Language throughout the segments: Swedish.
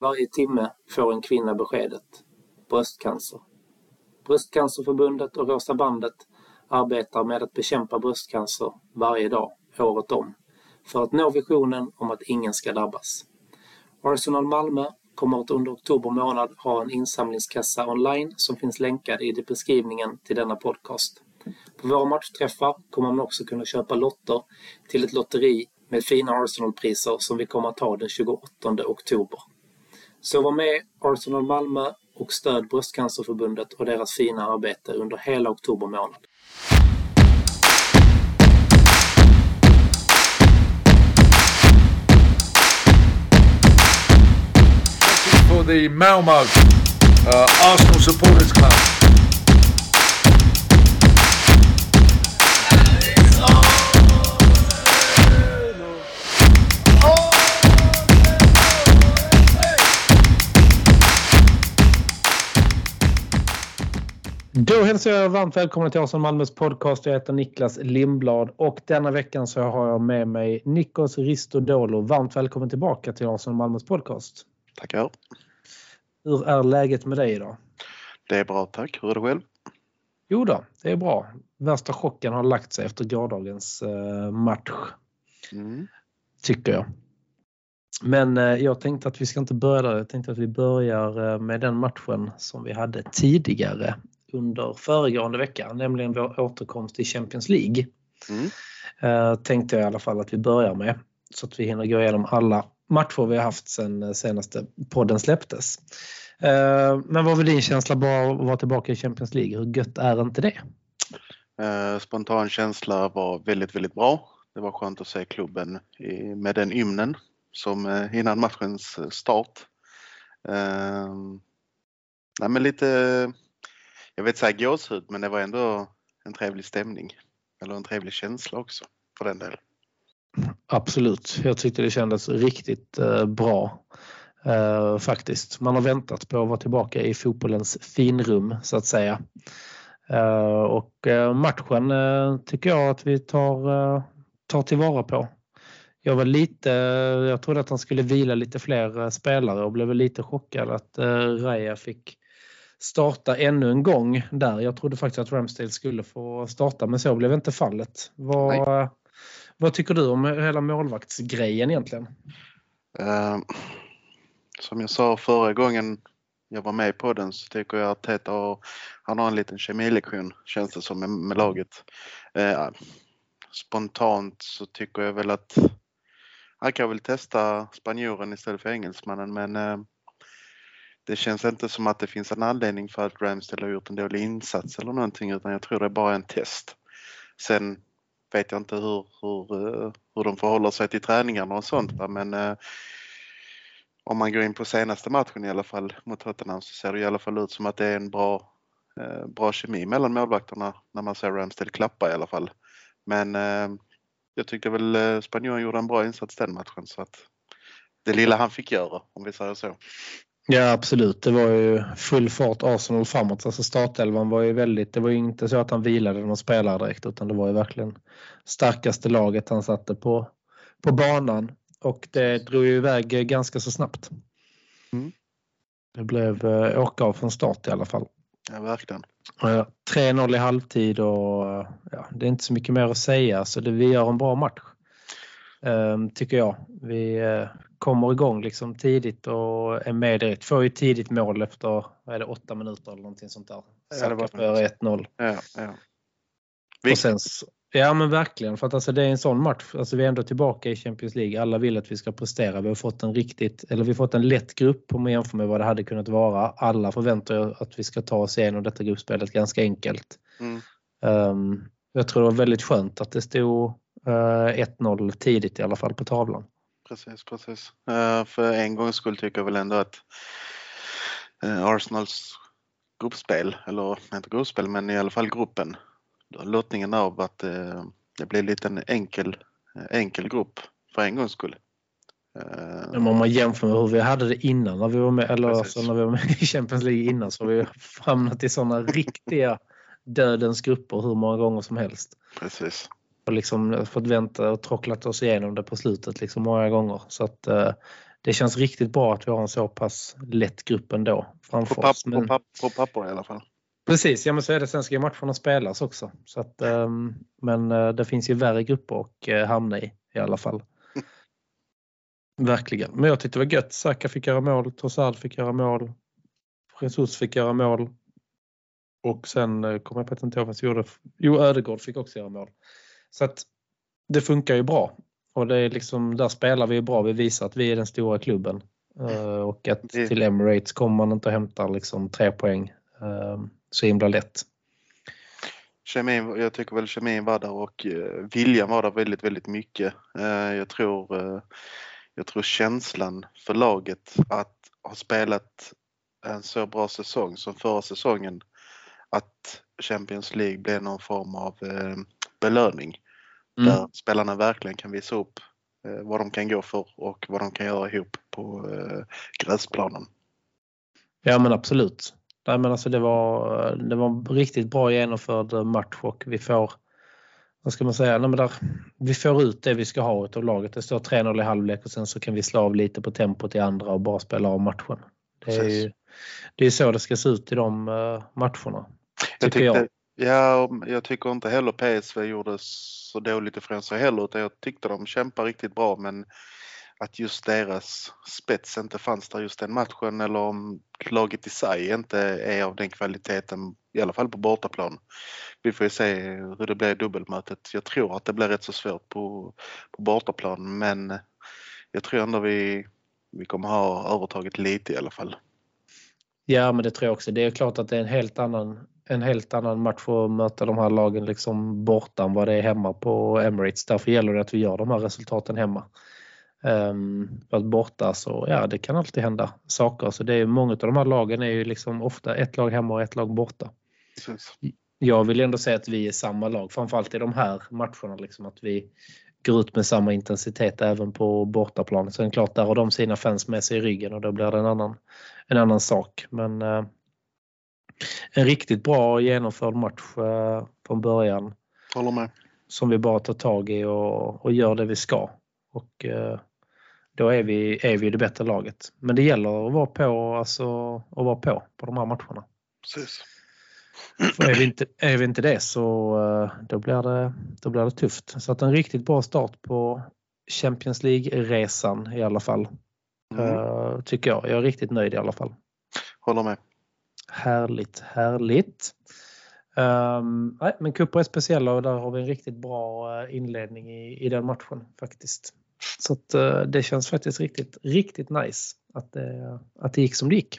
Varje timme får en kvinna beskedet bröstcancer. Bröstcancerförbundet och Rosa bandet arbetar med att bekämpa bröstcancer varje dag, året om, för att nå visionen om att ingen ska drabbas. Arsenal Malmö kommer att under oktober månad ha en insamlingskassa online som finns länkad i beskrivningen till denna podcast. På våra matchträffar kommer man också kunna köpa lotter till ett lotteri med fina Arsenal-priser som vi kommer att ha den 28 oktober. Så var med Arsenal Malmö och stöd Bröstcancerförbundet och deras fina arbete under hela oktober månad. for the Malmö uh, Arsenal Supporters Club. Då hälsar jag varmt välkommen till Arsenal Malmös podcast. Jag heter Niklas Lindblad och denna veckan så har jag med mig Nikos Ristodolo. Varmt välkommen tillbaka till Arsenal Malmös podcast. Tackar. Hur är läget med dig idag? Det är bra tack. Hur är det själv? Jo då, det är bra. Värsta chocken har lagt sig efter gårdagens eh, match. Mm. Tycker jag. Men eh, jag tänkte att vi ska inte börja där. Jag tänkte att vi börjar eh, med den matchen som vi hade tidigare under föregående vecka, nämligen vår återkomst i Champions League. Mm. Tänkte jag i alla fall att vi börjar med så att vi hinner gå igenom alla matcher vi har haft sen senaste podden släpptes. Men vad var din känsla bara att vara tillbaka i Champions League? Hur gött är inte det? Spontan känsla var väldigt, väldigt bra. Det var skönt att se klubben med den ymnen som innan matchens start. Nej, men lite, jag vet säga gåshud, men det var ändå en trevlig stämning. Eller en trevlig känsla också för den delen. Absolut, jag tyckte det kändes riktigt eh, bra eh, faktiskt. Man har väntat på att vara tillbaka i fotbollens finrum så att säga. Eh, och eh, matchen eh, tycker jag att vi tar, eh, tar tillvara på. Jag var lite, jag trodde att han skulle vila lite fler spelare och blev lite chockad att Raja fick starta ännu en gång där. Jag trodde faktiskt att Ramsdale skulle få starta men så blev inte fallet. Vad, vad tycker du om hela målvaktsgrejen egentligen? Uh, som jag sa förra gången jag var med på den så tycker jag att Teta har, han har en liten kemilektion känns det som med, med laget. Uh, spontant så tycker jag väl att han kan väl testa spanjoren istället för engelsmannen men uh, det känns inte som att det finns en anledning för att Ramsdale har gjort en dålig insats eller någonting utan jag tror det är bara en test. Sen vet jag inte hur, hur, eh, hur de förhåller sig till träningarna och sånt men eh, om man går in på senaste matchen i alla fall mot Tottenham så ser det i alla fall ut som att det är en bra, eh, bra kemi mellan målvakterna när man ser Ramsdale klappa i alla fall. Men eh, jag tyckte väl eh, spanjoren gjorde en bra insats den matchen så att det lilla han fick göra om vi säger så. Ja absolut, det var ju full fart Arsenal framåt. Alltså startelvan var ju väldigt, det var ju inte så att han vilade någon spelare direkt utan det var ju verkligen starkaste laget han satte på, på banan. Och det drog ju iväg ganska så snabbt. Mm. Det blev eh, åka av från start i alla fall. Ja verkligen. 3-0 i halvtid och ja, det är inte så mycket mer att säga så det, vi gör en bra match. Ehm, tycker jag. Vi eh, kommer igång liksom tidigt och är med direkt. Får ju tidigt mål efter vad är det, åtta minuter eller någonting sånt där. Var före 1-0. Ja, ja. Och sen, ja men verkligen för att alltså, det är en sån match. Alltså, vi är ändå tillbaka i Champions League. Alla vill att vi ska prestera. Vi har fått en riktigt, eller vi har fått en lätt grupp om man jämför med vad det hade kunnat vara. Alla förväntar att vi ska ta oss igenom detta gruppspelet ganska enkelt. Mm. Um, jag tror det var väldigt skönt att det stod uh, 1-0 tidigt i alla fall på tavlan. Precis, precis. Uh, för en gångs skull tycker jag väl ändå att uh, Arsenals gruppspel, eller inte gruppspel men i alla fall gruppen, lottningen av att uh, det blir lite en enkel, enkel grupp för en gångs skull. Men om man jämför med hur vi hade det innan när vi var med, eller alltså när vi var med i Champions League innan så har vi hamnat i sådana riktiga dödens grupper hur många gånger som helst. Precis. Och liksom fått vänta och trocklat oss igenom det på slutet liksom många gånger. Så att eh, det känns riktigt bra att vi har en så pass lätt grupp ändå framför På, papp, oss. Men, på, papp, på papper i alla fall. precis, ja men så är det. Sen ska ju matcherna spelas också. Så att, ehm, men eh, det finns ju värre grupper att eh, hamna i i alla fall. Verkligen. Men jag tyckte det var gött. Saka fick göra mål, Trossard fick göra mål, Jesus fick göra mål. Och sen eh, kom jag på att inte ihåg vad som gjorde. Jo, Ödegård fick också göra mål. Så att det funkar ju bra. Och det är liksom, där spelar vi bra. Vi visar att vi är den stora klubben. Eh, och att Det- till Emirates kommer man inte och hämtar liksom tre poäng eh, så himla lätt. Kemin, jag tycker väl kemin var där och eh, viljan var där väldigt, väldigt mycket. Jag, tror, jag tror känslan för laget att ha spelat en så bra säsong som förra säsongen att Champions League blev någon form av belöning Mm. där spelarna verkligen kan visa upp eh, vad de kan gå för och vad de kan göra ihop på eh, gräsplanen. Ja men absolut. Nej, men alltså det, var, det var en riktigt bra genomförd match och vi får vad ska man säga, Nej, men där, vi får ut det vi ska ha utav laget. Det står 3-0 i halvlek och sen så kan vi slå av lite på tempot i andra och bara spela av matchen. Det är, Precis. ju, det är så det ska se ut i de eh, matcherna. Jag Tycker jag ja, jag tycker inte heller PSV gjorde så dåligt ifrån sig heller utan jag tyckte de kämpade riktigt bra men att just deras spets inte fanns där just den matchen eller om laget i sig inte är av den kvaliteten, i alla fall på bortaplan. Vi får ju se hur det blir i dubbelmötet. Jag tror att det blir rätt så svårt på, på bortaplan men jag tror ändå vi, vi kommer ha övertaget lite i alla fall. Ja men det tror jag också. Det är klart att det är en helt annan, en helt annan match att möta de här lagen liksom borta än vad det är hemma på Emirates. Därför gäller det att vi gör de här resultaten hemma. Um, för att borta så ja det kan alltid hända saker. Så det är, många av de här lagen är ju liksom ofta ett lag hemma och ett lag borta. Precis. Jag vill ändå säga att vi är samma lag, framförallt i de här matcherna. Liksom, att vi går ut med samma intensitet även på bortaplan. Sen klart, där har de sina fans med sig i ryggen och då blir det en annan, en annan sak. Men eh, en riktigt bra genomförd match eh, från början Håller med. som vi bara tar tag i och, och gör det vi ska. Och eh, då är vi, är vi det bättre laget. Men det gäller att vara på, alltså, att vara på, på de här matcherna. Precis. För är, vi inte, är vi inte det så eh, då blir det, då blir det tufft. Så att en riktigt bra start på Champions League-resan i alla fall. Mm. eh, tycker jag. Jag är riktigt nöjd i alla fall. Håller med. Härligt, härligt. Um, nej, men cuper är speciella och där har vi en riktigt bra eh, inledning i, i den matchen faktiskt. Så att, uh, det känns faktiskt riktigt, riktigt nice att det, att det gick som det gick.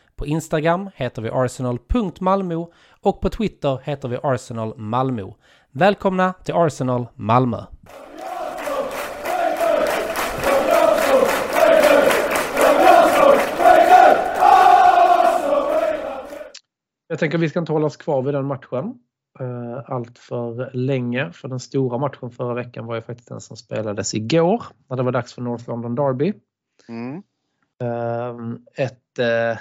på Instagram heter vi arsenal.malmo och på Twitter heter vi Arsenal Malmö. Välkomna till Arsenal Malmö! Jag tänker att vi ska inte hålla oss kvar vid den matchen eh, allt för länge. För den stora matchen förra veckan var ju faktiskt den som spelades igår när det var dags för North London Derby. Mm. Eh, Ett, eh,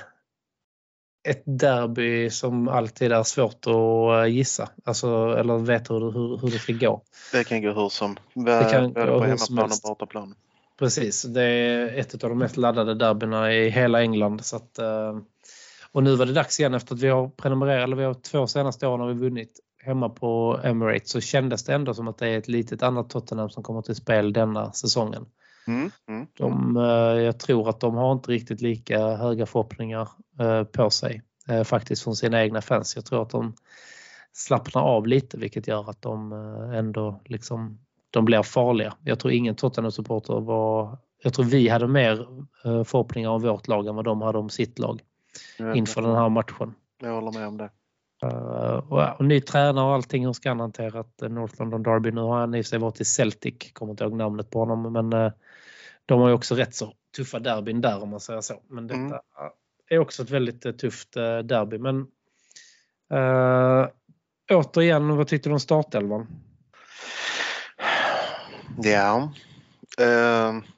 ett derby som alltid är svårt att eh, gissa. Alltså, eller veta hur, hur, hur det ska gå. Det kan gå hur som. Det kan gå på hur som hemmaplan och helst. bortaplan. Precis, det är ett av de mest laddade derbyna i hela England. Så att, eh, och nu var det dags igen efter att vi har prenumererat, eller vi har två senaste åren har vi vunnit hemma på Emirates så kändes det ändå som att det är ett litet annat Tottenham som kommer till spel denna säsongen. Mm. Mm. De, eh, jag tror att de har inte riktigt lika höga förhoppningar eh, på sig eh, faktiskt från sina egna fans. Jag tror att de slappnar av lite vilket gör att de ändå liksom de blir farliga. Jag tror ingen Tottenham-supporter var... Jag tror vi hade mer förhoppningar om vårt lag än vad de hade om sitt lag inför den här matchen. jag håller med om det. Uh, och, ny tränare och allting. Hur ska han hantera North London Derby? Nu har han i sig varit i Celtic, kommer inte ihåg namnet på honom, men uh, de har ju också rätt så tuffa derbyn där om man säger så. Men detta mm. är också ett väldigt uh, tufft derby. Men återigen, vad tyckte du om startelvan? Ja,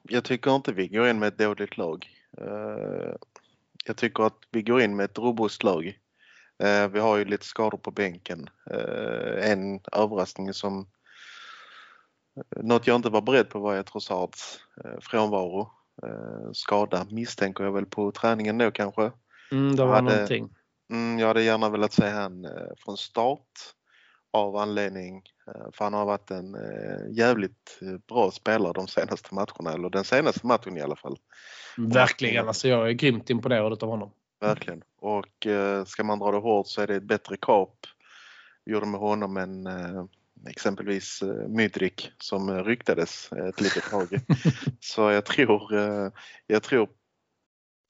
jag tycker inte vi går in med ett dåligt lag. jag tycker att vi går in med ett robust lag. Eh, vi har ju lite skador på bänken. Eh, en överraskning som eh, något jag inte var beredd på var Trossards frånvaro. Skada misstänker jag väl på träningen då kanske. Mm, det var hade, någonting. Mm, jag hade gärna velat se han från start av anledning för han har varit en jävligt bra spelare de senaste matcherna, eller den senaste matchen i alla fall. Verkligen, alltså jag är grymt imponerad av honom. Verkligen. Och eh, ska man dra det hårt så är det ett bättre kap vi gjorde med honom än eh, exempelvis eh, Mydrik som eh, ryktades ett litet tag. så jag tror, eh, jag tror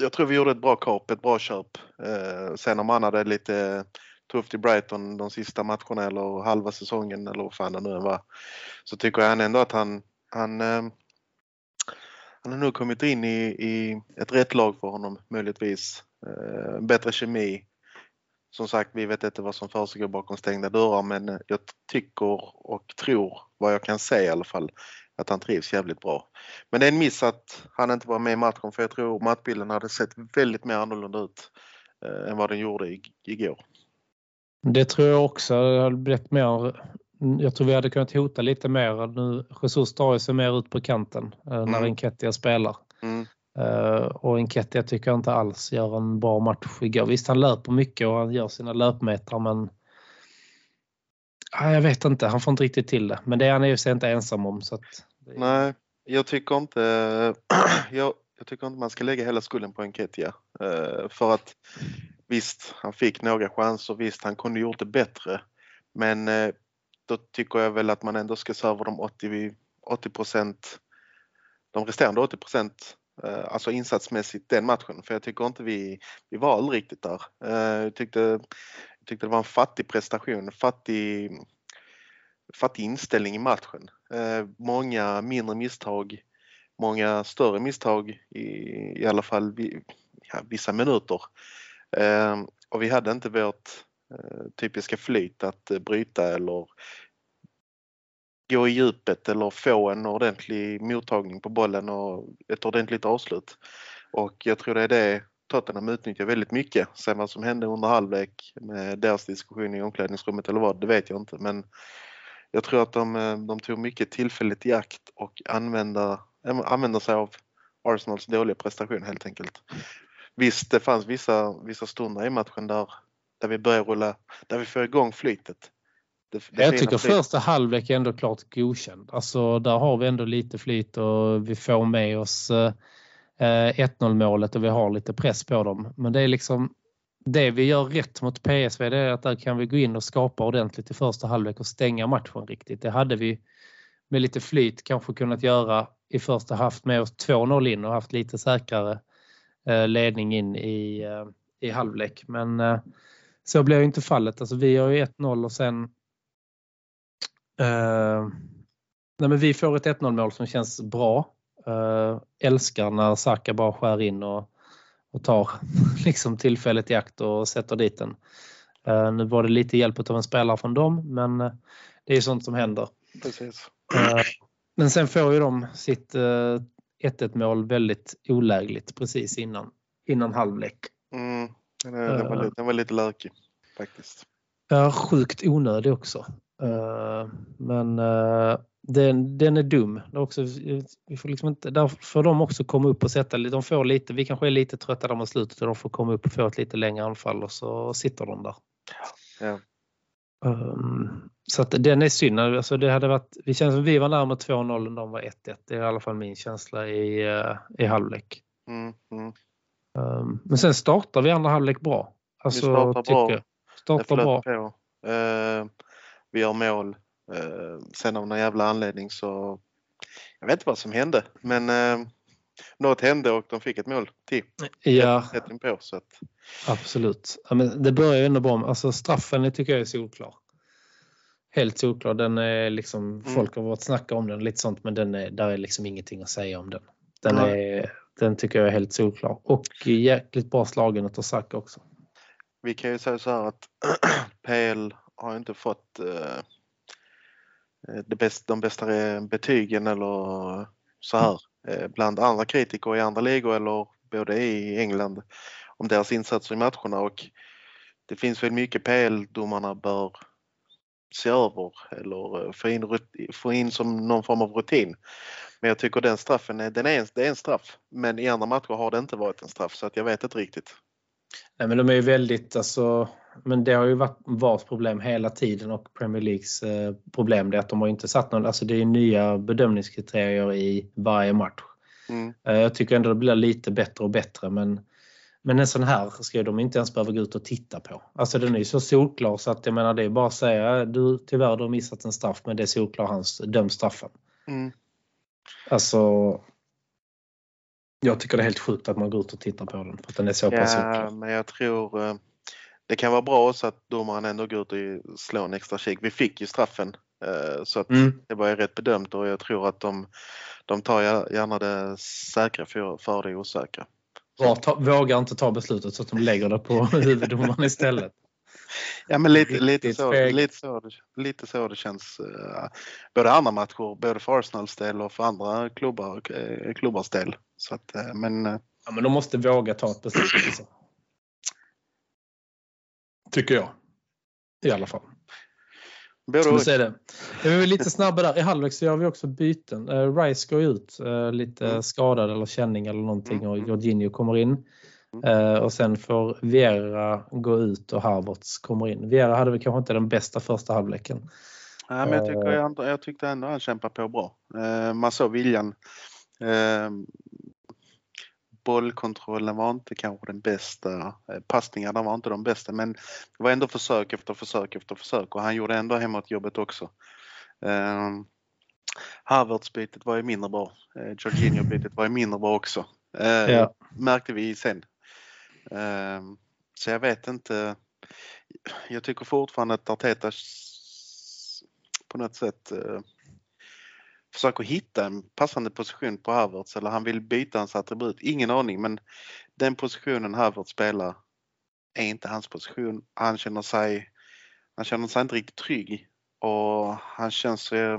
jag tror vi gjorde ett bra kap, ett bra köp. Eh, sen om han hade lite tufft i Brighton de sista matcherna eller halva säsongen eller vad fan det nu var. Så tycker jag ändå att han, han, eh, han har nu kommit in i, i ett rätt lag för honom möjligtvis. Eh, bättre kemi. Som sagt, vi vet inte vad som försiggår bakom stängda dörrar men jag tycker och tror, vad jag kan säga i alla fall, att han trivs jävligt bra. Men det är en miss att han inte var med i matchen för jag tror matchbilden hade sett väldigt mer annorlunda ut eh, än vad den gjorde igår. Det tror jag också. Det hade blivit mer jag tror vi hade kunnat hota lite mer. Nu, Jesus tar sig mer ut på kanten eh, när mm. Enketia spelar. Mm. Eh, och Enketia tycker jag inte alls gör en bra match igår. Visst han löper mycket och han gör sina löpmetrar men jag vet inte, han får inte riktigt till det. Men det är han ju sig inte ensam om. Så att... Nej, jag tycker inte jag, jag, tycker inte man ska lägga hela skulden på Enketia. Eh, för att visst, han fick några chanser, visst han kunde gjort det bättre. Men eh, då tycker jag väl att man ändå ska serva de 80, 80 de resterande 80 Eh, alltså insatsmässigt den matchen för jag tycker inte vi, vi var aldrig riktigt där. Eh, jag tyckte, jag tyckte det var en fattig prestation, fattig, fattig inställning i matchen. Eh, många mindre misstag, många större misstag i, i alla fall ja, vissa minuter. Och vi hade inte vårt typiska flyt att bryta eller gå i djupet eller få en ordentlig mottagning på bollen och ett ordentligt avslut. Och jag tror det är det Tottenham utnyttjar väldigt mycket. Sen vad som hände under halvlek med deras diskussion i omklädningsrummet eller vad, det vet jag inte. Men jag tror att de, eh, de tog mycket tillfälligt i akt och använda, eh, använda sig av Arsenals dåliga prestation helt enkelt. Visst, det fanns vissa, vissa stunder i matchen där, där vi börjar rulla, där vi får igång flytet. Det, det jag tycker första halvlek är ändå klart godkänd. Alltså där har vi ändå lite flyt och vi får med oss eh, 1-0 målet och vi har lite press på dem. Men det är liksom det vi gör rätt mot PSV det är att där kan vi gå in och skapa ordentligt i första halvlek och stänga matchen riktigt. Det hade vi med lite flyt kanske kunnat göra i första haft med oss 2-0 in och haft lite säkrare eh, ledning in i, eh, i halvlek. Men eh, så blev inte fallet. Alltså vi har ju 1-0 och sen Uh, nej men vi får ett 1-0 mål som känns bra. Uh, älskar när Saka bara skär in och, och tar liksom tillfället i akt och sätter dit den. Uh, nu var det lite hjälp av en spelare från dem men det är sånt som händer. Precis. men sen får ju de sitt 1-1 mål väldigt olägligt precis innan, innan halvlek. Mm, den, var lite, den var lite lökig faktiskt. Sjukt onödig också. Eh, men uh, den, den är dum. Också, vi får liksom inte, där får de också komma upp och sätta de får lite, vi kanske är lite trötta där mot slutet och de får komma upp och få ett lite längre anfall och så sitter de där. Ja. Um, så att den är synd. Alltså det hade varit, vi känns som vi var närmare 2-0 än de var 1-1. Det är i alla fall min känsla i, uh, i halvlek. Mm, mm. Um, men sen startar vi andra halvlek bra. Alltså, vi startar bra. Startar bra. På. Uh, vi gör mål. Eh, sen av någon jävla anledning så, jag vet inte vad som hände men eh, något hände och de fick ett mål till. Ja, inpå, så att, absolut. Ja, men det börjar ju ändå bra. Alltså straffen tycker jag är solklar. Helt solklar. Den är liksom, Mm. folk har varit snacka om den lite sånt men den är, där är liksom ingenting att säga om den. Den, är, den tycker jag är helt solklar. Och jäkligt bra slagen av Saka också. vi kan ju säga så här att PL har inte fått eh, eh, det bäst, de bästa eh, betygen eller så här eh, bland andra kritiker i andra ligor eller både i England om deras insatser i matcherna och det finns väl mycket PL-domarna bör se över eller eh, få in, få in som någon form av rutin. Men jag tycker den straffen är, den är, en, det är en straff men i andra matcher har det inte varit en straff så att jag vet inte riktigt. Nej, men de är ju väldigt, alltså, men det har ju varit VARs problem hela tiden och Premier Leagues eh, problem det är att de har inte satt någon, alltså det är nya bedömningskriterier i varje match. Mm. Eh, jag tycker ändå det blir lite bättre och bättre men, men en sån här ska de inte ens behöva gå ut och titta på. Alltså den är ju så solklar så att jag menar det är bara att säga du tyvärr du har missat en straff men det är solklar hans döm straffen. Mm. Alltså jag tycker det är helt sjukt att man går ut och tittar på den för att den är så pass Ja, solklar. men jag tror eh, det kan vara bra också att domaren ändå går ut och slår en extra kik. Vi fick ju straffen eh, så att Mm. det var ju rätt bedömt och jag tror att de, de tar gär- gärna det säkra för, för det osäkra. VAR ta, vågar inte ta beslutet så att de lägger det på huvuddomaren istället. Ja men lite, lite, så, lite, så, lite så det känns. eh, både andra matcher, både för Arsenals del och för andra klubbar, eh, klubbars del. Så att, men Ja, men de måste våga ta ett beslut. Alltså. Tycker jag. I alla fall. och. se det. Vi är lite snabba där. I halvlek så gör vi också byten. Uh, Rice går ut eh, lite Mm. skadad eller känning eller någonting Mm, och mm. Jorginho kommer in. Eh, och sen får Vieira gå ut och Havertz kommer in. Vieira hade väl kanske inte den bästa första halvleken. Ja, men jag, tycker Eh. jag, jag tyckte ändå han kämpade på bra. Eh, man såg viljan. Bollkontrollen var inte kanske den bästa. Eh, passningarna var inte de bästa men det var ändå försök efter försök efter försök och han gjorde ändå hemåtjobbet också. Eh, Havertz-bytet var ju mindre bra. Eh, Jorginho-bytet var ju mindre bra också. Eh, Ja. Märkte vi sen. Eh, så jag vet inte. Jag tycker fortfarande att Arteta på något sätt eh, försöker hitta en passande position på Havertz eller han vill byta hans attribut. Ingen aning men den positionen Havertz spelar är inte hans position. Han känner sig, han känner sig inte riktigt trygg och han känns, eh,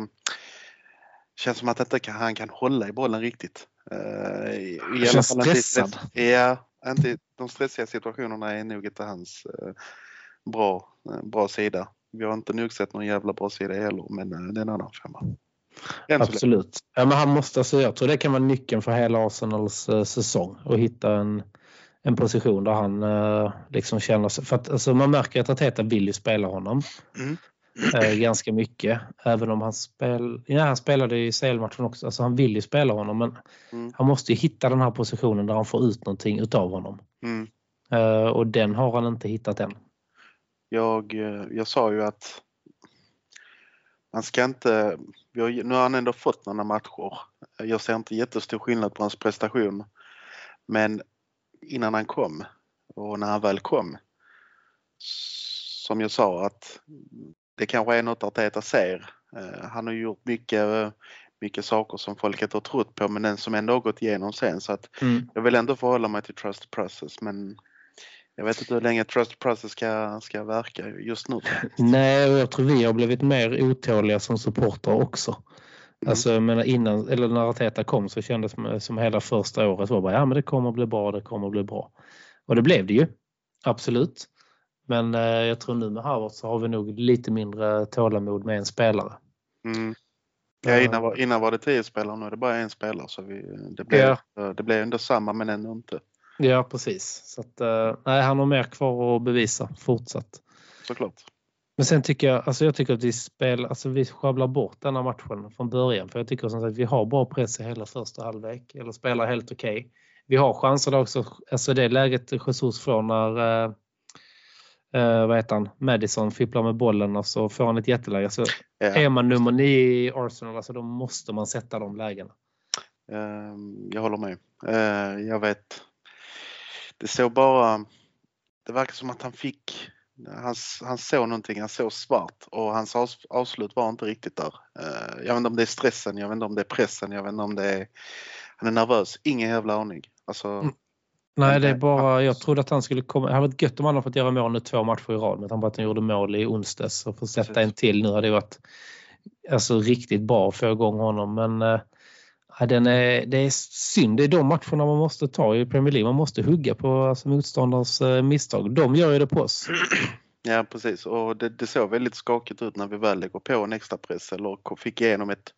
känns som att inte kan, han kan hålla i bollen riktigt. Eh, i, i alla känns inte i stressad. stress- Ja, inte, de stressiga situationerna är nog inte hans eh, bra, bra sida. Vi har inte nog sett någon jävla bra sida heller men det är en annan femma. Absolut. Ja, men han måste, alltså, jag tror det kan vara nyckeln för hela Arsenals eh, säsong. Att hitta en, en position där han eh, liksom känner sig... För att, alltså, man märker att Arteta vill ju spela honom. Mm. Eh, ganska mycket. Även om han, spel, ja, han spelade i CL-matchen också. Alltså, han vill ju spela honom men Mm. han måste ju hitta den här positionen där han får ut någonting utav honom. Mm. Eh, och den har han inte hittat än. Jag, eh, jag sa ju att man ska inte, har, nu har han ändå fått några matcher. Jag ser inte jättestor skillnad på hans prestation. Men innan han kom och när han väl kom, som jag sa att det kanske är något Arteta ser. Eh, Han har gjort mycket, mycket saker som folk inte har trott på men den som ändå har gått igenom sen så att jag vill ändå förhålla mig till trust process men jag vet inte hur länge trust process ska, ska verka just nu. Nej, och jag tror vi har blivit mer otåliga som supportrar också. Mm. Alltså, menar innan, eller när Arteta kom så kändes det som hela första året var bara, ja men det kommer bli bra, det kommer bli bra. Och det blev det ju. Absolut. Men eh, jag tror nu med Harvard så har vi nog lite mindre tålamod med en spelare. Mm. Ja, innan, var, innan var det tio spelare, nu är det bara en spelare så vi, det, blev, Ja. det blev ändå samma men ändå inte. Ja, precis. Så att, eh, nej, han har mer kvar att bevisa fortsatt. Såklart. Men sen tycker jag, alltså jag tycker att vi spelar, alltså vi sjabblar bort denna matchen från början. För jag tycker som sagt att vi har bra press i hela första halvlek. Eller spelar helt okej. Vi har chanser också, alltså det läget Jesus får när eh, eh, vad heter han? Madison fipplar med bollen och så får han ett jätteläge. Så Ja. är man nummer nio i Arsenal alltså då måste man sätta de lägena. Eh, jag håller med. Eh, jag vet. Det såg bara. Det verkar som att han fick. Han, han såg någonting, han såg svart och hans avs- avslut var inte riktigt där. Eh, jag vet inte om det är stressen, jag vet inte om det är pressen, jag vet inte om det är... Han är nervös, ingen jävla aning. Alltså, Mm. Nej, det är det- bara, jag trodde att han skulle komma. Det hade varit gött om han hade fått göra mål nu två matcher i rad. Men han bara att han gjorde mål i onsdags och få sätta en till nu hade det varit alltså, riktigt bra att få igång honom. Men eh, ja, den är, det är synd. Det är de matcherna man måste ta i Premier League. Man måste hugga på alltså, motståndarens eh, misstag. De gör ju det på oss. Ja precis och det, det såg väldigt skakigt ut när vi väl lägger på en extra press eller fick igenom ett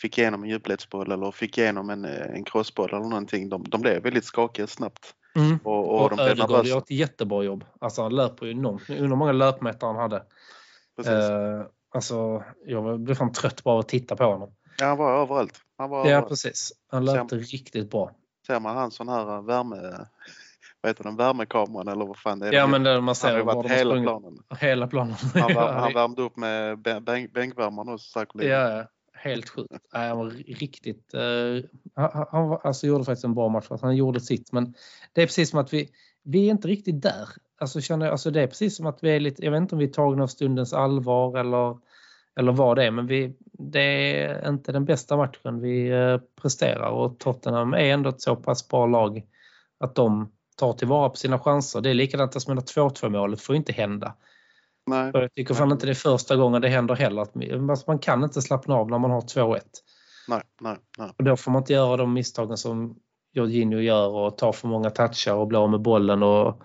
Fick igenom en djupledsboll eller fick igenom en, eh, en crossboll eller någonting. De, de blev väldigt skakiga snabbt. Mm. Och, och, Och de nervösa. gör ett jättebra jobb. Alltså, han löper ju enormt. Undrar hur många löpmeter han hade. Precis. Eh, alltså, jag blev fan trött bara att titta på honom. Ja, han var överallt. Han var Ja, precis. Han löpte riktigt bra. Ser man han sån här värme... Vad heter den? Värmekameran eller vad fan det är? Ja, men det, man han ser ju var varit de hela planen. Hela planen. Han, värm, han ja, värmde upp med bän- bänk, bänkvärmaren också säkerligen. ja, helt sjukt. Nej, han var riktigt... eh, han, han var, alltså, gjorde faktiskt en bra match. Han gjorde sitt. Men det är precis som att vi, vi är inte riktigt där. Alltså, känner, alltså, det är precis som att vi är lite... Jag vet inte om vi är tagna av stundens allvar eller, eller vad det är. Men vi, det är inte den bästa matchen vi eh, presterar. Och Tottenham är ändå ett så pass bra lag att de tar tillvara på sina chanser. Det är likadant som med 2-2 målet får inte hända. Nej. Jag tycker fan inte det är första gången det händer heller. Att, alltså man kan inte slappna av när man har 2-1. Nej, nej, nej. Och då får man inte göra de misstagen som Jorginho gör och ta för många touchar och bli av med bollen. Och,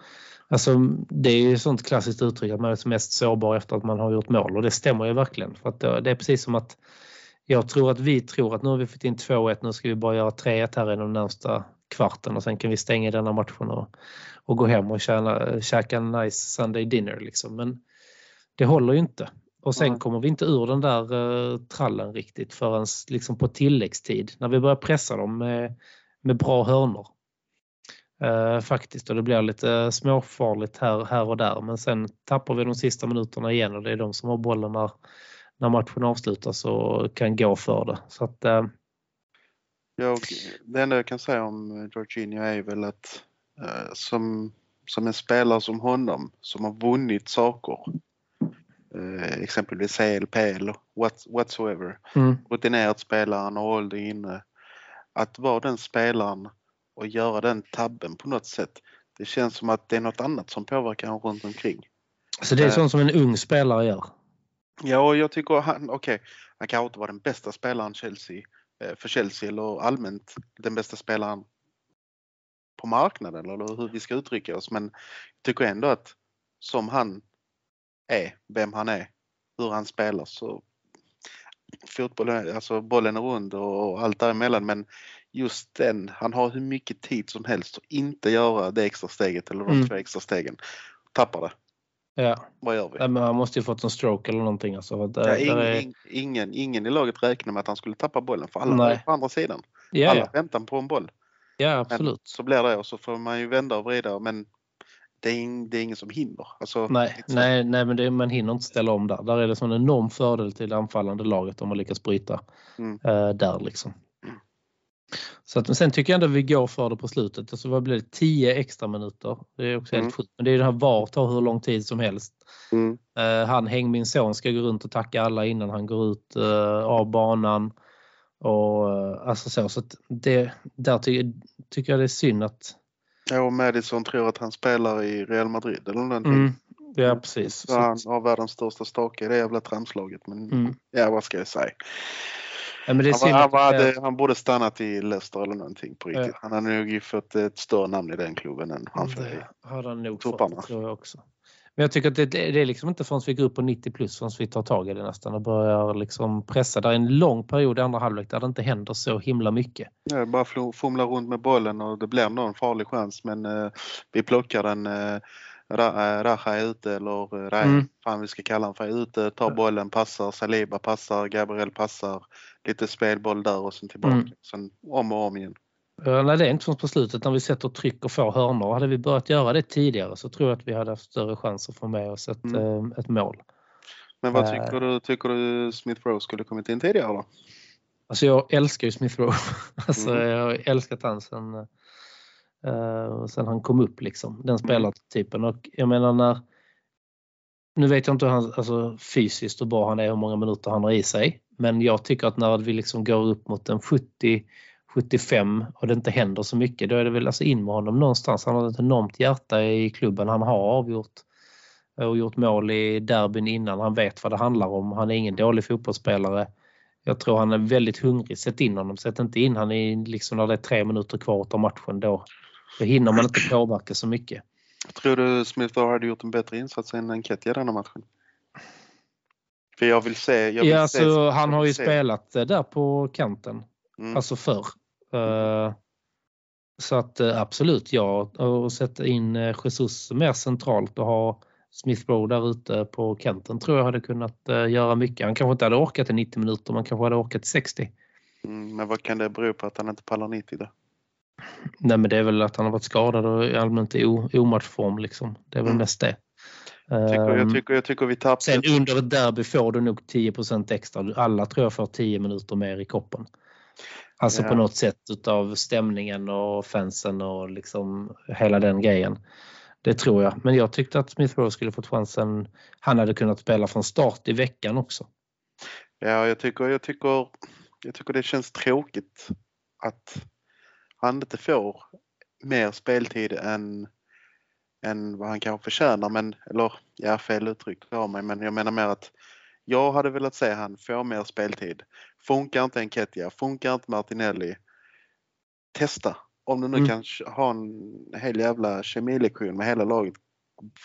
alltså, det är ju sånt klassiskt uttryck att man är som mest sårbar efter att man har gjort mål och det stämmer ju verkligen. För att det, är precis som att jag tror att vi tror att nu har vi fått in 2-1, nu ska vi bara göra 3-1 här i den närmsta kvarten och sen kan vi stänga denna matchen och, och gå hem och tjäna, käka en nice Sunday dinner. Liksom. Men det håller ju inte. Och sen Nej. kommer vi inte ur den där uh, trallen riktigt förrän liksom på tilläggstid när vi börjar pressa dem med, med bra hörnor. Eh, faktiskt och det blir lite småfarligt här, här och där. Men sen tappar vi de sista minuterna igen och det är de som har bollen när, när matchen avslutas och kan gå för det. Så att, eh, Jag, det enda jag kan säga om Jorginho är väl att eh, som, som en spelare som honom som har vunnit saker eh, exempelvis CLPL what, whatsoever. Mm, rutinerad spelare, han har ålder inne. Att vara den spelaren och göra den tabben på något sätt det känns som att det är något annat som påverkar honom runt omkring. så det är Eh. sånt som en ung spelare gör. Ja, och jag tycker han, okej, han kanske inte var den bästa spelaren Chelsea, eh, för Chelsea eller allmänt den bästa spelaren på marknaden eller hur vi ska uttrycka oss. Men jag tycker ändå att som han är, vem han är, hur han spelar så fotbollen, alltså bollen är rund och allt däremellan men just den, han har hur mycket tid som helst att inte göra det extra steget eller de Mm. två extra stegen. Tappar det. Ja. Vad gör vi? Nej, men han måste ju fått en stroke eller någonting. Alltså, för att, Ja, ingen, är, ing- ingen, ingen i laget räknar med att han skulle tappa bollen för alla Nej. på andra sidan. ja, Alla ja, väntar på en boll. ja, Men absolut. så blir det och så får man ju vända och vrida men det är, ing, det är ingen som hinner. Alltså, Nej, nej, nej men det, man hinner inte ställa om där. Där är det som en enorm fördel till det anfallande laget om man lyckas bryta Mm. eh, där liksom. Så att, men sen tycker jag ändå vi går för det på slutet. Alltså vad blir det? 10 extra minuter. Det är också Mm. helt sjukt. Men det är det här VAR tar hur lång tid som helst. Mm. Eh, han, Häng min son, ska gå runt och tacka alla innan han går ut eh, av banan. Och, eh, alltså så, så det, där ty, tycker jag det är synd att... Ja, och Madison tror att han spelar i Real Madrid eller någonting. Mm, ja, precis. Så han har världens största stake i det jävla tramslaget. Men mm. ja, vad ska jag säga? Ja, Han, var, han, var, hade, han borde stannat i Leicester eller någonting på riktigt. Ja. Han hade nog fått ett större namn i den klubben än han i. Har han nog Topparna. fått, tror jag också. Men jag tycker att det, det är liksom inte förrän vi går upp på 90 plus förrän vi tar tag i det nästan och börjar liksom pressa. Det är en lång period i andra halvlek där det inte händer så himla mycket. Ja, bara fumla runt med bollen och det blir någon farlig chans men eh, vi plockar den. Eh, eh, Raja är ute eller eh, Rai, Mm. fan vi ska kalla honom för, är ute, tar bollen, passar, Saliba passar, Gabriel passar, lite spelboll där och sen tillbaka. Mm. Sen om och om igen. Nej, det är inte förrän på slutet när vi sätter tryck och får hörnor. Hade vi börjat göra det tidigare så tror jag att vi hade haft större chans att få med oss ett, Mm. eh, ett mål. Men vad Eh. tycker du, tycker du Smith Rowe skulle kommit in tidigare då? Alltså jag älskar ju Smith Rowe. Alltså Mm. jag har älskat han sen, eh, sen han kom upp liksom. Den spelartypen. Och jag menar när nu vet jag inte hur han, alltså, fysiskt hur bra han är, hur många minuter han har i sig. Men jag tycker att när vi liksom går upp mot en 70 75 och det inte händer så mycket, då är det väl alltså in med honom någonstans. Han har ett enormt hjärta i klubben. Han har avgjort och gjort mål i derbyn innan. Han vet vad det handlar om. Han är ingen dålig fotbollsspelare. Jag tror han är väldigt hungrig. Sätt in honom. Sätt inte in han i liksom när det är tre minuter kvar av matchen. Då, då hinner man inte påverka så mycket. Tror du Smith Rowe hade gjort en bättre insats än Enketia denna matchen? För jag vill se... Jag vill Ja, se, alltså, han har ju se. spelat eh, där på kanten. Mm. Alltså förr. Eh, Så att eh, absolut, ja. Och sätta in Jesus mer centralt och ha Smith Rowe där ute på kanten tror jag hade kunnat göra mycket. Han kanske inte hade orkat i 90 minuter, man kanske hade orkat i 60. Mm, men vad kan det bero på att han inte pallar 90 då? Nej men det är väl att han har varit skadad och är allmänt i o- omatchform liksom. Det är väl Mm. mest det. Tycker, jag, Ehm, tycker, jag tycker vi tappar... Sen under ett derby får du nog 10% extra. Alla tror jag får 10 minuter mer i koppen. Alltså Ja. på något sätt utav stämningen och fansen och liksom hela den grejen. Det tror jag. Men jag tyckte att Smith Rowe skulle fått chansen. Han hade kunnat spela från start i veckan också. Ja, jag tycker, jag, tycker, jag tycker det känns tråkigt att han inte får mer speltid än, än vad han kanske förtjänar. Men, eller ja, fel uttryck av mig, men jag menar mer att jag hade velat se han få mer speltid. Funkar inte Enketia, funkar inte Martinelli. Testa. Om du nu Mm. kan ha en hel jävla kemilektion med hela laget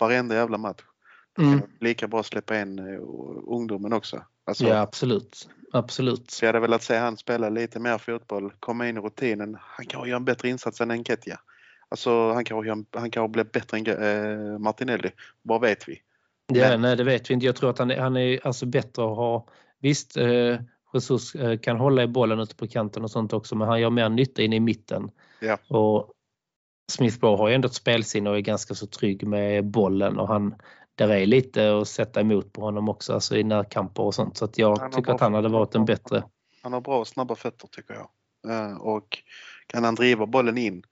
varenda jävla match. Då kan Mm. lika bra släppa in eh, ungdomen också. Alltså, Ja absolut. Absolut. jag hade velat se han spela lite mer fotboll, komma in i rutinen. Han kanske gör en bättre insats än Enketia. Alltså han en- han kanske blir bättre än eh, Martinelli. Vad vet vi? Ja, Men- nej det vet vi inte. Jag tror att han är, han är alltså bättre att ha. Visst, eh, Jesus eh, kan hålla i bollen ute på kanten och sånt också men han gör mer nytta inne i mitten. Ja. Och Smith Rowe har ju ändå ett spelsinne och är ganska så trygg med bollen och han där är lite att sätta emot på honom också, alltså i närkamper och sånt. Så att jag tycker bra att han hade varit en bättre. Han har bra och snabba fötter tycker jag. Eh, och kan han driva bollen in,